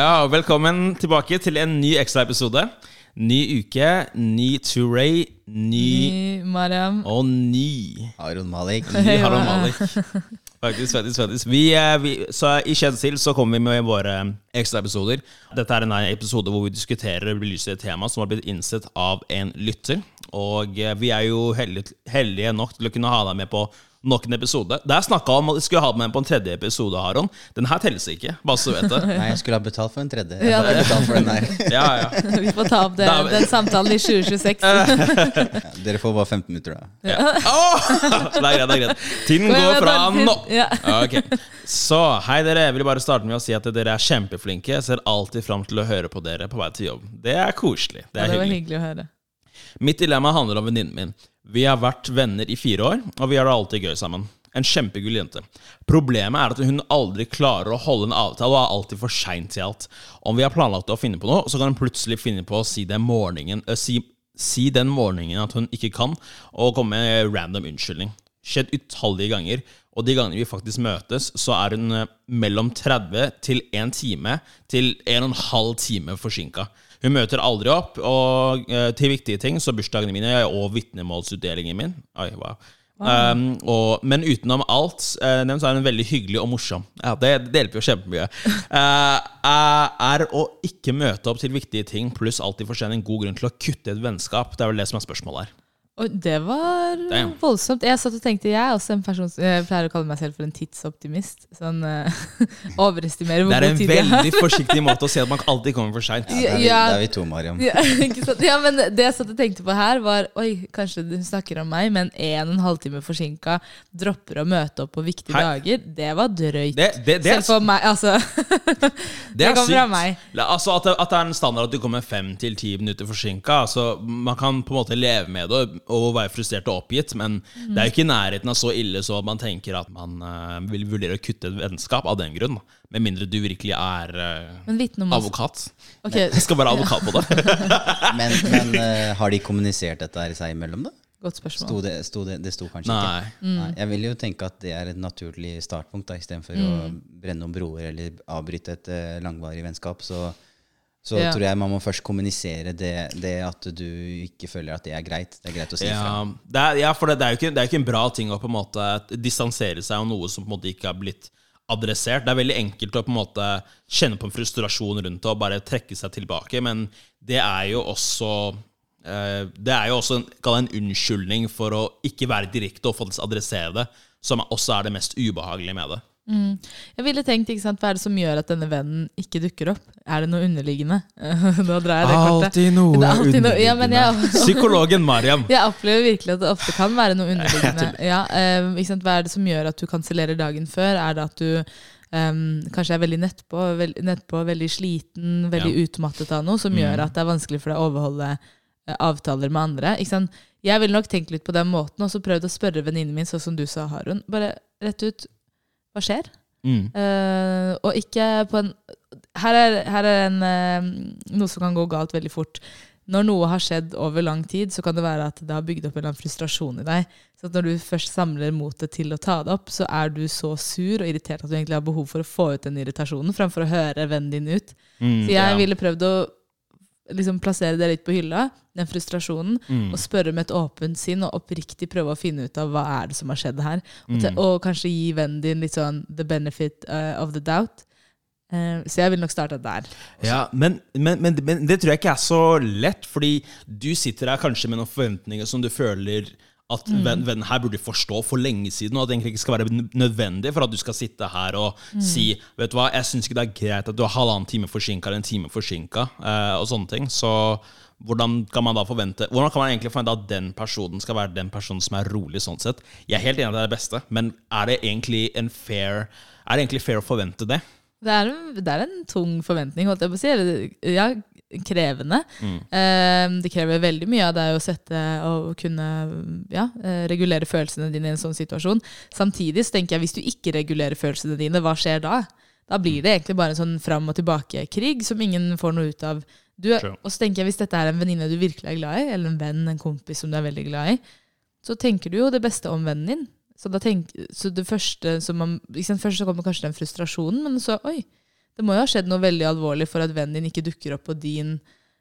Ja, og velkommen tilbake til en ny ekstraepisode. Ny uke, ny Turay, ny Ny Mariam. og ny Aron Malik. Ny Harald Malik. Faktisk, faktisk, faktisk. Vi, eh, vi, så I kjent så kommer vi med våre ekstraepisoder. Dette er en episode hvor vi diskuterer og belyser et tema som har blitt innsett av en lytter. Og eh, vi er jo heldige, heldige nok til å kunne ha deg med på nok en episode. Det er snakka om at vi skulle ha med på en tredje episode, Aron. Den her telles ikke, bare så du vet det. Nei, jeg skulle ha betalt for en tredje. Jeg Ja, har betalt for den her. Ja, ja. Vi får ta opp det, Da- den samtalen i 2026. Dere får bare 15 minutter, da. Ja. Åh! Det er greit, det er greit. Tiden går fra nå. Ja. Ok. Så hei, dere. Jeg vil bare starte med å si at dere er kjempeflinke. Jeg ser alltid fram til å høre på dere på vei til jobb. Det er koselig. Det Ja, hyggelig. det var hyggelig. hyggelig å høre. Mitt dilemma handler om venninnen min. Vi har vært venner i fire år, og vi har det alltid gøy sammen. En kjempegull jente. Problemet er at hun aldri klarer å holde en avtale og er alltid for sein til alt. Om vi har planlagt å finne på noe, så kan hun plutselig finne på å si den morgenen, øh, si, si den morgenen at hun ikke kan, og komme med en random unnskyldning. Skjedd utallige ganger, og de gangene vi faktisk møtes, så er hun øh, mellom 30 til 1 time til 1 12 time forsinka. Hun møter aldri opp og, øh, til viktige ting, så bursdagene mine og vitnemålsutdelingen min. Oi, wow. Um, og, men utenom alt uh, nevnt, så er hun veldig hyggelig og morsom. Ja, Det, det hjelper jo kjempemye. Uh, er å ikke møte opp til viktige ting pluss alltid for en god grunn til å kutte et vennskap? Det er vel det som er spørsmålet her. Og det var Damn. voldsomt. Jeg satt og tenkte, jeg er også en person som jeg pleier å kalle meg selv for en tidsoptimist. Sånn uh, overestimerer hvor Det er god en tid jeg har. veldig forsiktig måte å si at man alltid kommer for seint. Ja, det, er vi, Ja. det, er vi to, Mariam. Ja, ja, men Det jeg satt og tenkte på her, var Oi, kanskje du snakker om meg, men en og en halvtime forsinka dropper å møte opp på viktige Hei. dager. Det var drøyt. Det, det, det, er, Selv for meg, altså. det er kom fra sykt. meg. Altså at, det, at det er en standard at du kommer fem til ti minutter forsinka. Altså, man kan på en måte leve med det og være frustrert og oppgitt, men det er jo ikke i nærheten av så ille så at man tenker at man uh, vil vurdere å kutte et vennskap av den grunn. Med mindre du virkelig er om oss. advokat. Okay. Jeg skal være advokat på det. Men, men uh, har de kommunisert dette her seg imellom, da? Godt spørsmål. Sto det, sto det, det sto kanskje Nei. ikke? Nei. Jeg vil jo tenke at det er et naturlig startpunkt, da, mm. å brenne noen broer eller avbryte et langvarig vennskap. Så, så Ja. tror jeg man må først kommunisere det, det at du ikke føler at det er greit. Det er greit å si ifra. Ja, det er, ja, for det, det, er jo ikke, det er jo ikke en bra ting å på en måte distansere seg av noe som på en måte ikke har blitt adressert. Det er veldig enkelt å på en måte kjenne på en frustrasjon rundt det og bare trekke seg tilbake, men det er jo også eh, Det er jo også en, en unnskyldning for å ikke være direkte og faktisk adressere det, som også er det mest ubehagelige med det. Jeg ville tenkt, ikke sant, Hva er det som gjør at denne vennen ikke dukker opp? Er det noe underliggende? Nå drar jeg det kortet. noe er alltid noe, ja, men jeg, Psykologen Mariam. jeg opplever virkelig at det ofte kan være noe underliggende. Ja, um, ikke sant? Hva er det som gjør at du kansellerer dagen før? Er det at du um, kanskje er veldig nettpå, veld, nettpå veldig sliten, veldig utmattet av noe, som gjør at det er vanskelig for deg å overholde uh, avtaler med andre? Ikke sant? Jeg ville nok tenkt litt på den måten, og så prøvd å spørre venninnen min, sånn som du sa, Harun. Bare rett ut Hva skjer? Mm. Uh, og ikke på en Her er, her er en, uh, noe som kan gå galt veldig fort. Når noe har skjedd over lang tid, så kan det være at det har bygd opp en eller annen frustrasjon i deg. Så når du først samler motet til å ta det opp, så er du så sur og irritert at du egentlig har behov for å få ut den irritasjonen, fremfor å høre vennen din ut. Mm, Så jeg ja. ville prøvd å liksom plassere det litt på hylla, den frustrasjonen, Mm. og spørre med et åpent sinn og oppriktig prøve å finne ut av hva er det som har skjedd her. Og, Mm. te- og kanskje gi vennen din litt sånn the benefit uh, of the doubt. Eh, så jeg vil nok starte der. Ja, men, men, men, men det tror jeg ikke er så lett, fordi du sitter der kanskje med noen forventninger som du føler at mm. vennen her burde forstå for lenge siden, og at det egentlig ikke skal være nødvendig for at du skal sitte her og si Vet du hva, jeg syns ikke det er greit at du er halvannen time forsinka eller en time forsinka, eh, og sånne ting. Så hvordan kan man da forvente Hvordan kan man egentlig forvente at den personen skal være den personen som er rolig, sånn sett? Jeg er helt enig i at det er det beste, men er det egentlig en fair Er det egentlig fair å forvente det? Det er, en, det er en tung forventning, holdt jeg på å si. Ja, krevende. Eh, det krever veldig mye av deg å sette og kunne ja, eh, regulere følelsene dine i en sånn situasjon. Samtidig så tenker jeg hvis du ikke regulerer følelsene dine, hva skjer da? Da blir det egentlig bare en sånn fram og tilbake-krig som ingen får noe ut av. Du, og så tenker jeg Hvis dette er en venninne du virkelig er glad i, eller en venn, en kompis som du er veldig glad i, så tenker du jo det beste om vennen din. Så, tenk, så det første som man, sant, Først så kommer kanskje den frustrasjonen, men så Oi, Det må jo ha skjedd noe veldig alvorlig for at vennen din ikke dukker opp på din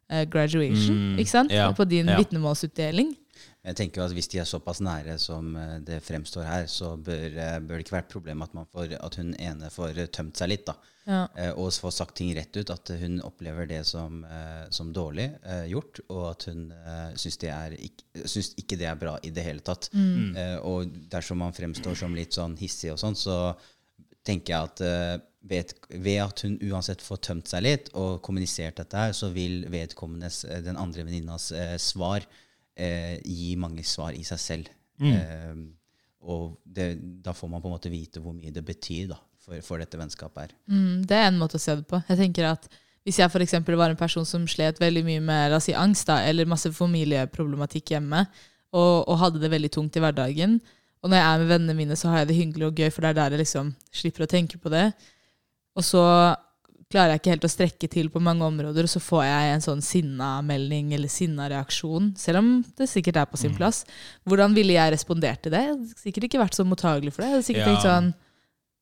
eh, graduation. Mm, ikke sant? ja, På din ja. vitnemålsutdeling. Jeg tenker at Hvis de er såpass nære som eh, det fremstår her, så bør, eh, bør det ikke være et problem at, man får, at hun ene får eh, tømt seg litt. da. Ja. Og får sagt ting rett ut. At hun opplever det som, som dårlig gjort, og at hun syns, det er syns ikke det er bra i det hele tatt. Mm. Eh, og dersom man fremstår som litt sånn hissig og sånn, så tenker jeg at ved, ved at hun uansett får tømt seg litt og kommunisert dette her, så vil vedkommendes, den andre venninnas svar eh, gi mange svar i seg selv. Eh, og det, da får man på en måte vite hvor mye det betyr da, for, for dette vennskapet her. Mm, det er en måte å se det på. Jeg tenker at Hvis jeg for eksempel var en person som slet veldig mye med la oss si, angst da, eller masse familieproblematikk hjemme, og, og hadde det veldig tungt i hverdagen, og når jeg er med vennene mine, så har jeg det hyggelig og gøy, for det er der jeg liksom slipper å tenke på det. Og så klarer jeg ikke helt å strekke til på mange områder, og så får jeg en sånn sinna-melding eller sinna-reaksjon, selv om det sikkert er på sin plass. Hvordan ville jeg respondert til det? Jeg hadde sikkert ikke vært så mottagelig for det. Jeg hadde sikkert Ja. tenkt sånn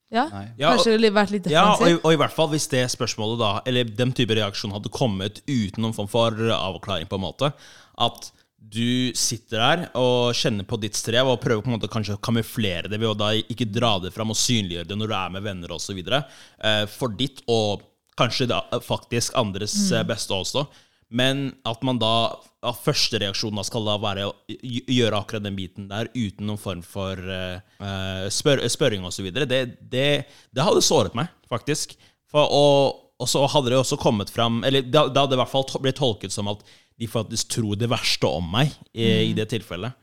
Ja. Ja, og- kanskje vært litt Ja, og, og i hvert fall hvis det spørsmålet da, eller den type reaksjon hadde kommet uten noen form for avklaring, på en måte. At du sitter der og kjenner på ditt strev og prøver på en måte kanskje å kamuflere det ved å da ikke dra det fram og synliggjøre det når du er med venner osv. Eh, for ditt og kanskje da faktisk andres mm. beste også. Men at man da at første reaksjon da skal da være å gjøre akkurat den biten der uten noen form for eh, eh, spør, spørring osv., det, det, det hadde såret meg, faktisk. For, og, og så hadde det også kommet fram Eller det, det hadde i hvert fall blitt tolket som at de faktisk tror det verste om meg i, i det tilfellet.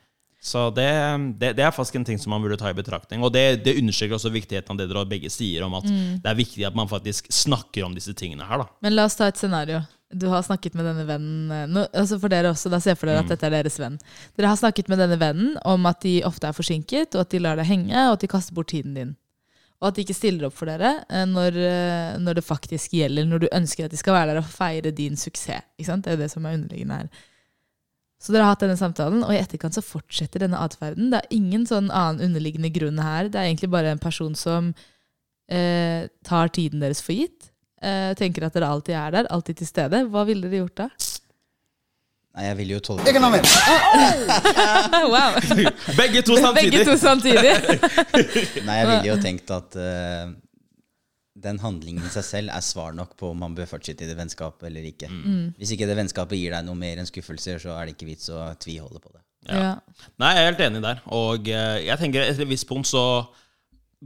Så det, det, det er faktisk en ting som man burde ta i betraktning. Og det, det understreker også viktigheten av det dere begge sier, om at det er viktig at man faktisk snakker om disse tingene her. da. Men la oss ta et scenario. Du har snakket med denne vennen eh, nå, altså For dere også, da ser jeg for dere at dette er deres venn. Dere har snakket med denne vennen om at de ofte er forsinket, og at de lar deg henge, og at de kaster bort tiden din. Og at de ikke stiller opp for dere eh, når, eh, når det faktisk gjelder, når du ønsker at de skal være der og feire din suksess. Det er jo det som er underliggende her. Så dere har hatt denne samtalen, og i etterkant så fortsetter denne atferden. Det er ingen sånn annen underliggende grunn her. Det er egentlig bare en person som eh, tar tiden deres for gitt. Eh, tenker at dere alltid er der, alltid til stede. Hva ville dere gjort da? Nei, jeg ville jo tolke wow! Begge to samtidig! Begge to samtidig. Nei, jeg ville jo tenkt at eh, den handlingen i seg selv er svar nok på om man bør fortsette i det vennskapet eller ikke. Hvis ikke det vennskapet gir deg noe mer enn skuffelser, så er det ikke vits å tviholde på det. ja. Nei, jeg er helt enig der. Og eh, jeg tenker etter et visst punkt så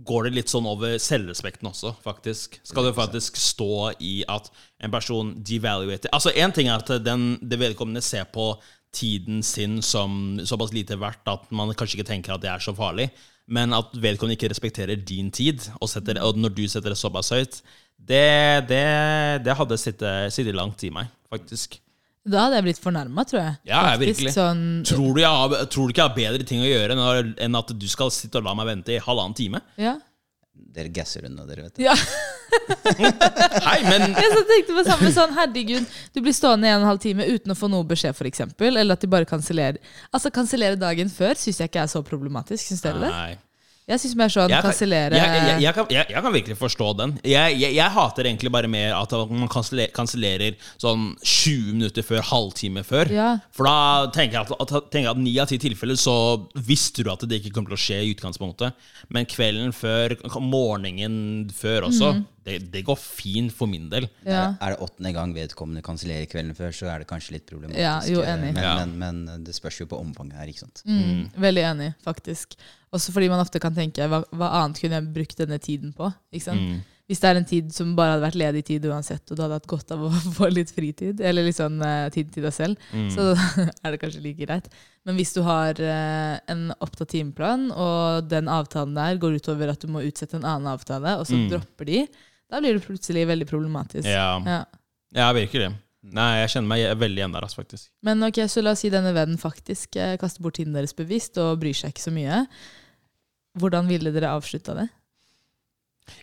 går det litt sånn over selvrespekten også, faktisk. Skal det faktisk stå i at en person devaluater Altså, én ting er at den, det vedkommende ser på tiden sin som såpass lite verdt at man kanskje ikke tenker at det er så farlig, men at vedkommende ikke respekterer din tid, og, setter, og når du setter det såpass høyt, det, det, det hadde sittet, sittet langt i meg, faktisk. Da hadde jeg blitt fornærma, tror jeg. Ja, Faktisk, virkelig. Sånn, Tror du, jeg har, tror du ikke jeg har bedre ting å gjøre enn, enn at du skal sitte og la meg vente i halvannen time? ja. Dere gasser unna, dere, vet du. ja. Hei, men Jeg så tenkte på samme sånn, herregud, du blir stående i en og en halv time uten å få noe beskjed, for eksempel, eller at de bare kansellerer. Altså, kansellere dagen før syns jeg ikke er så problematisk. Syns dere det? Nei. Jeg syns mer sånn kan, kansellere jeg, jeg, jeg, jeg, kan virkelig forstå den. Jeg, hater egentlig bare mer at man kanselle- kansellerer sånn 20 minutter før, halvtime før. Ja. For da tenker jeg at, at, tenker at 9 av 10 tilfeller så visste du at det ikke kommer til å skje i utgangspunktet. Men kvelden før, morgenen før også, det, det går fint for min del. Ja. Er det åttende gang vedkommende kansellerer kvelden før, så er det kanskje litt problematisk. Ja, jo, enig. Men, Ja. men, men det spørs jo på omfanget her, ikke sant. Mm, veldig enig, faktisk. Også fordi man ofte kan tenke hva, hva annet kunne jeg brukt denne tiden på? Ikke sant? Mm. Hvis det er en tid som bare hadde vært ledig tid uansett, og du hadde hatt godt av å få litt fritid, eller litt sånn eh, tid til deg selv, Mm. så er det kanskje like greit. Men hvis du har uh, en opptatt timeplan, og den avtalen der går utover at du må utsette en annen avtale, og så Mm. dropper de, da blir det plutselig veldig problematisk. Ja, Ja. ja virkelig. Nei, jeg kjenner meg veldig igjen der, altså, faktisk. Men ok, så la oss si denne vennen faktisk uh, kaster bort tiden deres bevisst og bryr seg ikke så mye. Hvordan ville dere avslutta det?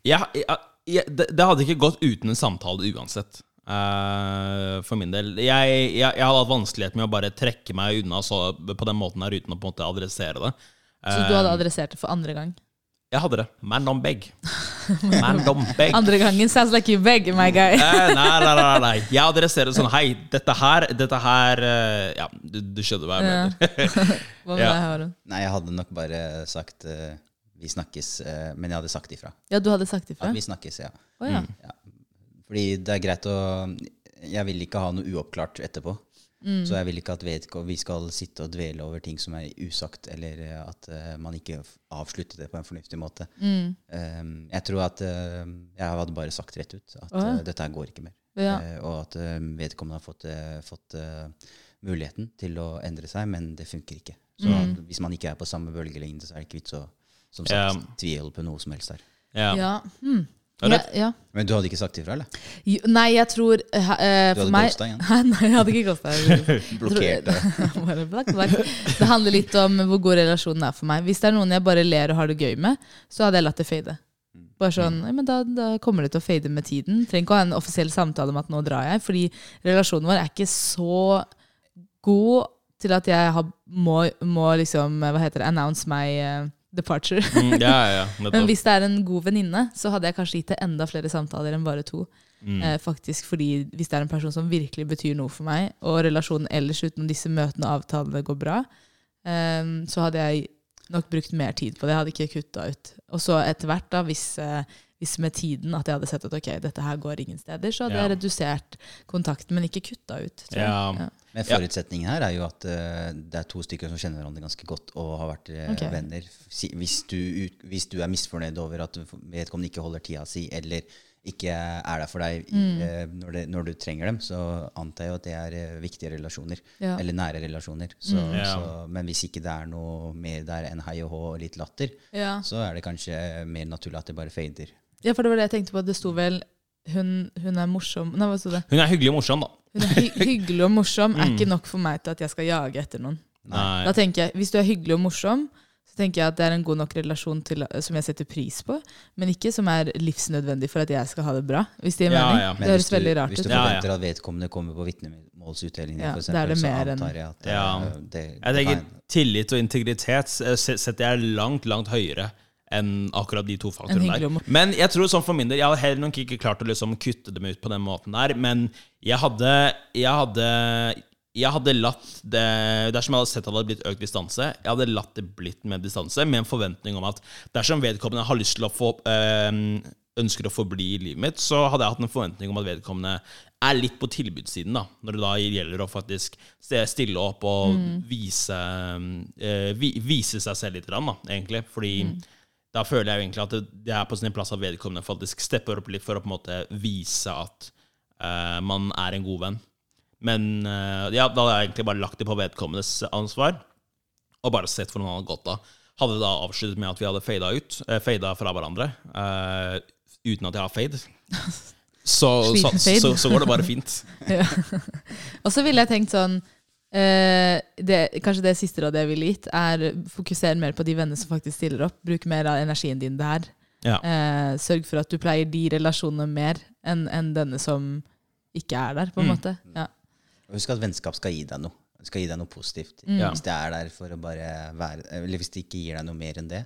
Ja, jeg, det, det hadde ikke gått uten en samtale uansett. Uh, for min del. Jeg, jeg, jeg hadde hatt vanskelighet med å bare trekke meg unna så, på den måten her uten å på en måte adressere det. Så du hadde Eh, adressert det for andre gang? Jeg hadde det. Man on beg. Man on beg. Andre gangen sounds like you beg, my guy. uh, nei, nei, nei, nei. Jeg adresserer det sånn Hei, dette her, dette her Ja, du, du skjønner hva jeg mener. Hva med Ja. deg, Harun? Nei, jeg hadde nok bare sagt eh, vi snakkes, eh, men jeg hadde sagt ifra. Ja, du hadde sagt ifra? At vi snakkes, ja. Oh, ja. Fordi det er greit å Jeg vil ikke ha noe uoppklart etterpå. Mm. Så jeg vil ikke at vi skal sitte og dvele over ting som er usagt, eller eh, at eh, man ikke avslutter det på en fornuftig måte. Mm. Um, jeg tror at jeg hadde bare sagt rett ut at oh, ja. dette her går ikke mer. Ja. Og at vedkommende har fått, fått muligheten til å endre seg, men det funker ikke. Så Mm. hvis man ikke er på samme bølgelengde, så er det ikke vits å som Ja. sagt, tvile på noe som helst her. Ja. Ja. Hmm. Ja, ja. Men du hadde ikke sagt ifra, eller? Jo, Nei, jeg tror uh, Du hadde meg igjen? Nei, jeg hadde ikke ghosta. Blokkert blakk. Det handler litt om hvor god relasjonen er for meg. Hvis det er noen jeg bare ler og har det gøy med, så hadde jeg latt det fade. Bare sånn, ja, men da, da kommer det til å fade med tiden. Trenger ikke å ha en offisiell samtale om at nå drar jeg. Fordi relasjonen vår er ikke så god til at jeg har, må, må liksom, hva heter det, announce meg eh, departure. Mm, ja, ja. Men hvis det er en god venninne, så hadde jeg kanskje gitt det enda flere samtaler enn bare to. Mm. Eh, faktisk fordi Hvis det er en person som virkelig betyr noe for meg, og relasjonen ellers utenom disse møtene og avtalene går bra, eh, så hadde jeg nok brukt mer tid på det. Jeg hadde ikke kutta ut. Og så etter hvert, da, hvis, eh, hvis med tiden at jeg hadde sett at ok, dette her går ingen steder, så hadde Ja. jeg redusert kontakten, men ikke kutta ut. Ja. Ja. Men forutsetningen her er jo at uh, det er to stykker som kjenner hverandre ganske godt og har vært uh, okay. venner. Si, hvis, du, hvis du er misfornøyd over at vedkommende ikke holder tida si, eller ikke er der for deg Mm. uh, når, det, når du trenger dem, så antar jeg jo at det er viktige relasjoner. Ja. Eller nære relasjoner. Så, Mm. Ja. så, men hvis ikke det er noe mer der enn hei og hå og litt latter, Ja. så er det kanskje mer naturlig at det bare fader. ja, for det var det jeg tenkte på. Det sto vel hun, hun er morsom Nei, hva sto det? Hun er hyggelig og morsom, da. Hun er hy hyggelig og morsom er Mm. ikke nok for meg til at jeg skal jage etter noen. Nei. Da tenker jeg, Hvis du er hyggelig og morsom, så tenker jeg at det er en god nok relasjon til, som jeg setter pris på, men ikke som er livsnødvendig for at jeg skal ha det bra. Hvis det gir Ja, mening. ja. Det høres du, veldig rart hvis du forventer at vedkommende kommer på vitnemålsutdelingen, Ja, for det eksempel, så antar jeg at det, Ja. det, Jeg tenker tillit og integritet eh, setter jeg langt, langt høyere enn akkurat de to faktorene der. Men jeg tror sånn for min del, jeg hadde heller nok ikke klart å liksom kutte dem ut på den måten der, men jeg hadde Jeg hadde jeg hadde latt det Dersom jeg hadde sett at det hadde blitt økt distanse, jeg hadde latt det blitt med distanse, med en forventning om at dersom vedkommende har lyst til å få øh, ønsker å forbli i livet mitt, så hadde jeg hatt en forventning om at vedkommende er litt på tilbudssiden, da, når det da gjelder å faktisk stille opp og vise, øh, vise seg selv litt, da, egentlig. Fordi da føler jeg jo egentlig at det, er på sin plass at vedkommende faktisk stepper opp litt for å på en måte vise at uh, man er en god venn. Men uh, ja, da hadde jeg egentlig bare lagt det på vedkommendes ansvar, og bare sett hvordan han hadde gått da. Hadde da avsluttet med at vi hadde fada ut, uh, fada fra hverandre, uh, uten at jeg har fade. Så, så, så, så går det bare fint. Ja. Og så ville jeg tenkt sånn eh, det, Kanskje det siste rådet jeg ville gitt, er fokusere mer på de vennene som faktisk stiller opp. Bruk mer av energien din der. Ja. Eh, sørg for at du pleier de relasjonene mer enn en denne som ikke er der, på en Mm. måte. Ja. Og Husk at vennskap skal gi deg noe. Det skal gi deg noe positivt. Mm. Hvis det er der for å bare være Eller hvis det ikke gir deg noe mer enn det,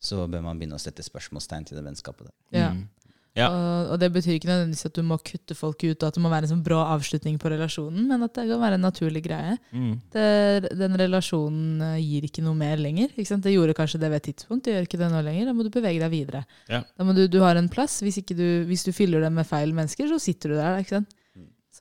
så bør man begynne å sette spørsmålstegn til det vennskapet der. Ja. Mm. Ja. Og, og det betyr ikke nødvendigvis at du må kutte folk ut, og at det må være en sånn brå avslutning på relasjonen, men at det kan være en naturlig greie. Mm. Det, den relasjonen eh, gir ikke noe mer lenger. Det gjorde kanskje det ved et tidspunkt, det gjør ikke det nå lenger. Da må du bevege deg videre. Ja. Da må du, du har en plass. Hvis, ikke du, hvis du fyller den med feil mennesker, så sitter du der. Ikke sant?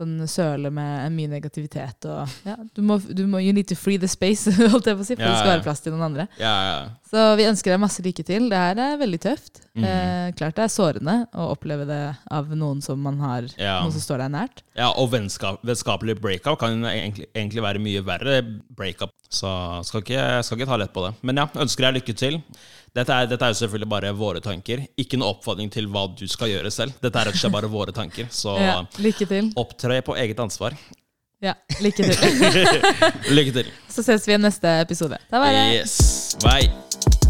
Sånn søle med mye negativitet og ja, du må, du må, You need to free the space, holdt jeg på å si, for Ja, det skal være plass til noen andre. Ja, ja. Så vi ønsker deg masse lykke til. Det her er veldig tøft. Mm. Eh, klart det er sårende å oppleve det av noen som man har. Noen som står deg nært. Ja, og vennskap, vennskapelig breakup kan egentlig, egentlig være mye verre breakup. Så skal ikke, skal ikke ta lett på det. Men ja, ønsker deg lykke til. Dette er, dette er jo selvfølgelig bare våre tanker. Ikke noe oppfordring til hva du skal gjøre selv. Dette er rett og slett bare våre tanker. Så Ja, lykke til. opptre på eget ansvar. Ja, lykke til. Lykke til. Så ses vi i neste episode. Da var det Yes. Bye.